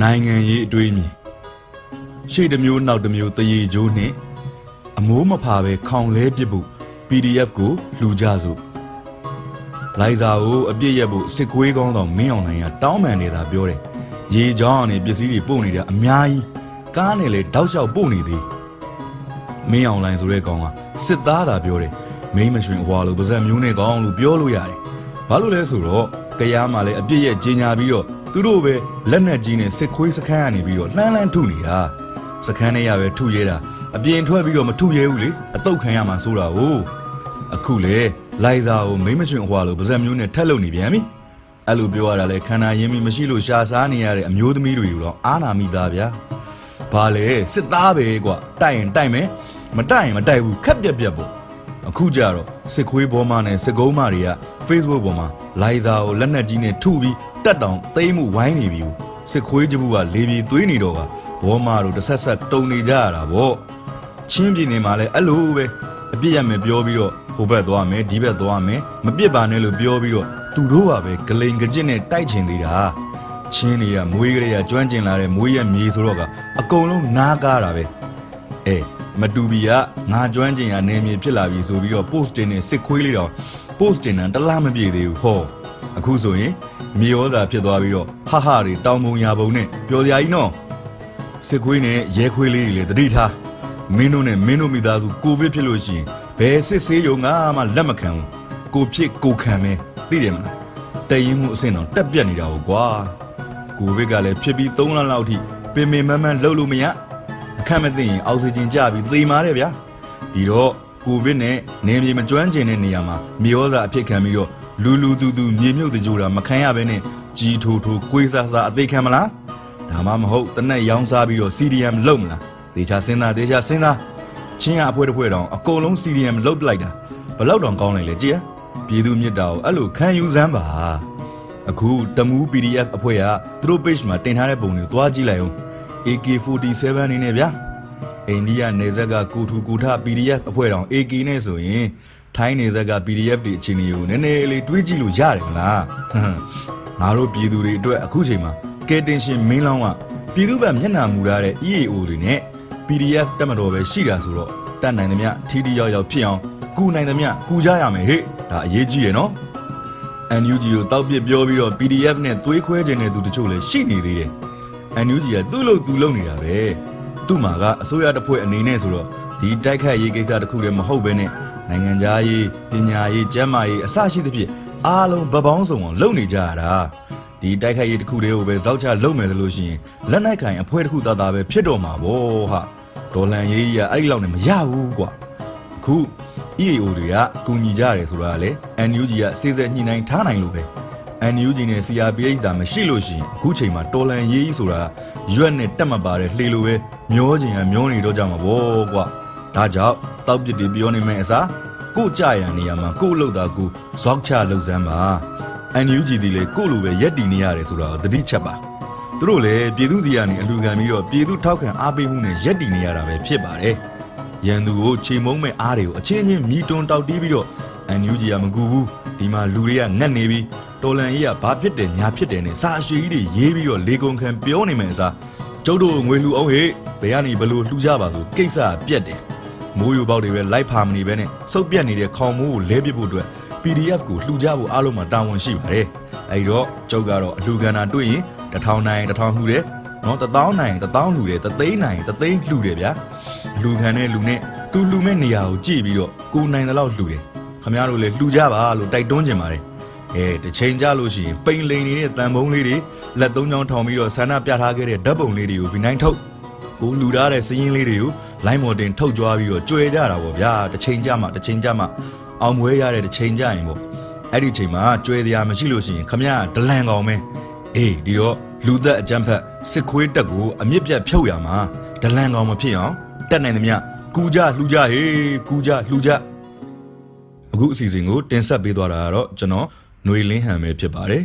နိုင်ငံရေးအတွေးမြင်ရှေ့တစ်မျိုးနောက်တစ်မျိုးတရေကျိုးနှင့်အမိုးမဖာပဲခေါင်လဲပစ်ဖို့ PDF ကိုလှူကြစို့လိုက်စာကိုအပြစ်ရက်ဖို့စစ်ခွေးကောင်းဆောင်မင်းအောင်နိုင်ကတောင်းပန်နေတာပြောတယ်ရေချောင်းနဲ့ပစ္စည်းတွေပို့နေတဲ့အများကြီးကားနဲ့လည်းတောက်လျှောက်ပို့နေသေးမင်းအောင်လိုင်းဆိုတဲ့ကောင်ကစစ်သားသာပြောတယ်မိမရွှင်ဟွာလို့ပါဇက်မျိုးနဲ့ကောင်းလို့ပြောလို့ရတယ်ဘာလို့လဲဆိုတော့ ကြားမှာလည်းအပြစ်ရက်ကြီးညာပြီးတော့သူတို့ပဲလက်နက်ကြီးနဲ့စစ်ခွေးစခန်းကနေပြီးတော့လှမ်းလှမ်းထုနေတာစခန်းထဲရပဲထုရဲတာအပြင်ထွက်ပြီးတော့မထုရဲဘူးလေအတုတ်ခံရမှာဆိုတာ哦အခုလေလိုက်စာကိုမိမရွှင်ဟွာလို့ပါဇက်မျိုးနဲ့ထက်လုံနေပြန်ပြီအဲ့လိုပြောရတာလေခန္ဓာရင်းမိမရှိလို့ရှာစားနေရတဲ့အမျိုးသမီးတွေကိုတော့အာနာမိသားဗျာဘာလဲစစ်သားပဲကွာတိုက်ရင်တိုက်မယ်မတိုက်ရင်မတိုက်ဘူးခက်ပြက်ပြက်ပေါ့ အခုကြတော့စစ်ခွေးဘောမနဲ့စစ်ကုန်းမတွေက Facebook ပေါ်မှာလိုက်စာကိုလက်နက်ကြီးနဲ့ထုပြီးတက်တောင်သိမ်းမှုဝိုင်းနေပြီစစ်ခွေးကြဘူးကလေပြေသွေးနေတော့ကဘောမတို့တစ်ဆက်ဆက်တုံနေကြရတာဗောချင်းပြည်နယ်မှာလည်းအဲ့လိုပဲအပြစ်ရမယ်ပြောပြီးတော့ဟိုဘက်သွားမယ်ဒီဘက်သွားမယ်မပြစ်ပါနဲ့လို့ပြောပြီးတော့သူတို့ကပဲဂလိန်ကကြစ်နဲ့တိုက်ချင်သေးတာချင်းတွေကမွေးကလေးကကျွမ်းကျင်လာတဲ့မွေးရမြေဆိုတော့ကအကုန်လုံးနားကားတာပဲအဲ မတူဘီကငါကျွမ်းကျင်ရနေမြေဖြစ်လာပြီဆိုပြီးတော့ post တင်နေစစ်ခွေးလေးတော့ post တင်တာတလားမပြေသေးဘူးဟောအခုဆိုရင်မြေဩဇာဖြစ်သွားပြီးတော့ဟဟတွေတောင်ပုံညာပုံနဲ့ပျော်စရာကြီးနော်စစ်ခွေးနဲ့ရဲခွေးလေးတွေလည်းတတိထားမင်းတို့နဲ့မင်းတို့မိသားစုကိုဗစ်ဖြစ်လို့ရှိရင်ဘယ်စစ်ဆေးရုံကမှလက်မခံဘူးကိုဖြစ်ကိုခံမယ်သိတယ်မလားတည်ရင်မှုအဆင့်တော့တက်ပြက်နေတာဟုတ်ကွာကိုဗစ်ကလည်းဖြစ်ပြီး3လလောက်ထိပင်ပင်မန်းမန်းလှုပ်လို့မရ အခက်မသိရင်အောက်ဆီဂျင်ကျပြီးသေမာတယ်ဗျာဒီတော့ကိုဗစ်နဲ့နေမြေမကျွမ်းကျင်တဲ့နေရာမှာမြေဩဇာအဖြစ်ခံပြီးတော့လူလူတူတူမြေမြုပ်တကြိုတာမခံရဘဲနဲ့ကြီးထိုးထိုးခွေးဆာဆာအသေးခံမလားဒါမှမဟုတ်တနက်ရောင်းစားပြီးတော့ CDM လုံမလားတေချာစဉ်းစားတေချာစဉ်းစားချင်းရအဖွဲတစ်ဖွဲတောင်အကုန်လုံး CDM လုတ်ပလိုက်တာဘလောက်တောင်ကောင်းလိုက်လဲကြည်ပြည်သူမြစ်တာကိုအဲ့လိုခံယူစမ်းပါအခုတမူး PDF အဖွဲ့ကသူတို့ page မှာတင်ထားတဲ့ပုံတွေကိုသွားကြည့်လိုက်အောင် AK47 နေနဲ့ဗျာအိန္ဒိယနေဇက်ကကူထူကူထ PDF အဖွဲ့တောင် AK နဲ့ဆိုရင်ထိုင်းနေဇက်က PDF တွေအချင်းတွေကိုနည်းနည်းလေးတွေးကြည့်လို့ရတယ်မလားငါတို့ပြည်သူတွေအတွက်အခုချိန်မှာကဲတင်ရှင်မင်းလောင်းကပြည်သူ့ဘက်မျက်နှာမူထားတဲ့ EAO တွေနဲ့ PDF တက်မတော်ပဲရှိတာဆိုတော့တတ်နိုင်သမျှထီထီရောက်ရောက်ဖြစ်အောင်ကူနိုင်သမျှကူကြရမယ်ဟဲ့ဒါအရေးကြီးရနော် NUG ကိုတောက်ပစ်ပြောပြီးတော့ PDF နဲ့သွေးခွဲခြင်းတဲ့သူတချို့လည်းရှိနေသေးတယ် NUG ကသူ့လို့သူလုပ်နေတာပဲသူ့မှာကအစိုးရတစ်ဖွဲ့အနေနဲ့ဆိုတော့ဒီတိုက်ခတ်ရေးကိစ္စတစ်ခုတည်းမဟုတ်ဘဲနဲ့နိုင်ငံခြားရေးပညာရေးကျန်းမာရေးအစရှိသဖြင့်အားလုံးဗပောင်းစုံအောင်လုပ်နေကြရတာဒီတိုက်ခတ်ရေးတစ်ခုတည်းကိုပဲဇောက်ချလုပ်မယ်လို့ရှိရင်လက်နက်ကင်အဖွဲတစ်ခုသားသားပဲဖြစ်တော့မှာဗောဟာဒေါ်လန်ရေးကြီးကအဲ့ဒီလောက်နဲ့မရဘူးကွာအခု EAO တွေကကူညီကြရတယ်ဆိုတာကလေ NUG ကစေစက်ညှိနှိုင်းထားနိုင်လို့ပဲ NUG နဲ့ CRPH ဒါမရှိလို့ရှိရင်အခုချိန်မှာတော်လန်ရေးကြီးဆိုတာရွက်နဲ့တက်မပါတဲ့လှေလိုပဲမျောချင်ရမျောနေတော့ကြမှာဗောကွာဒါကြောင့်တောက်ပစ်တွေပြောနေမယ့်အစားကိုကြရန်နေရာမှာကို့လောက်တာကိုဇောက်ချလှုပ်စမ်းပါ NUG ဒီလေကို့လိုပဲရက်တည်နေရတယ်ဆိုတာကိုသတိချက်ပါသူတို့လည်းပြည်သူစီကနေအလူခံပြီးတော့ပြည်သူထောက်ခံအားပေးမှုနဲ့ရက်တည်နေရတာပဲဖြစ်ပါတယ်ရန်သူကိုချိန်မုံမဲ့အားတွေကိုအချင်းချင်းမြည်တွန်းတောက်တီးပြီးတော့ NUG ကမကူဘူးဒီမှာလူတွေကငတ်နေပြီး တော်လန်ကြီးကဘာဖြစ်တယ်ညာဖြစ်တယ်နဲ့စာအရှိကြီးတွေရေးပြီးတော့လေကုန်ခံပြောနေမယ်အစားကျုပ်တို့ငွေလှူအောင်ဟေ့ဘယ်ကနေဘလို့လှူကြပါဆိုကိစ္စပြက်တယ်မိုးယူပေါက်တွေပဲလိုက်ဖာမနေပဲနဲ့စုပ်ပြက်နေတဲ့ခေါင်မိုးကိုလဲပစ်ဖို့အတွက် PDF ကိုလှူကြဖို့အားလုံးမှာတာဝန်ရှိပါတယ်အဲဒီတော့ကျုပ်ကတော့အလှူခံတာတွေ့ရင်တစ်ထောင်နိုင်တစ်ထောင်လှူတယ်နော်တသောင်းနိုင်တသောင်းလှူတယ်တသိန်းနိုင်တသိန်းလှူတယ်ဗျာလူခံတဲ့လူနဲ့သူလှူမဲ့နေရာကိုကြည့်ပြီးတော့ကိုနိုင်တဲ့လောက်လှူတယ်ခမရတို့လည်းလှူကြပါလို့တိုက်တွန်းကြင်ပါတယ် အဲတစ်ချိန်ကြလို့ရှိရင်ပိန်လိန်နေတဲ့တန်ဖုံးလေးတွေလက်သုံးချောင်းထောင်ပြီးတော့ဆန္ဒပြထားခဲ့တဲ့ဓာတ်ပုံလေးတွေကို V9 ထုတ်ကိုလူထားတဲ့စည်ရင်းလေးတွေကိုလိုင်းမော်တင်ထုတ်ကြွားပြီးတော့ကြွယ်ကြတာပေါ့ဗျာတစ်ချိန်ကြမှတစ်ချိန်ကြမှအောင်မွေးရတဲ့တစ်ချိန်ကြရင်ပေါ့အဲ့ဒီချိန်မှာကြွယ်တရားမရှိလို့ရှိရင်ခမရဒလန်ကောင်ပဲအေးဒီတော့လူသက်အကြမ်းဖက်စစ်ခွေးတက်ကိုအမြင့်ပြတ်ဖြုတ်ရမှာဒလန်ကောင်မဖြစ်အောင်တက်နိုင်သမျှကူကြလှူကြဟေးကူကြလှူကြအခုအစီအစဉ်ကိုတင်ဆက်ပေးသွားတာကတော့ကျွန်တော် ຫນွေလင်းဟန်ပဲဖြစ်ပါတယ်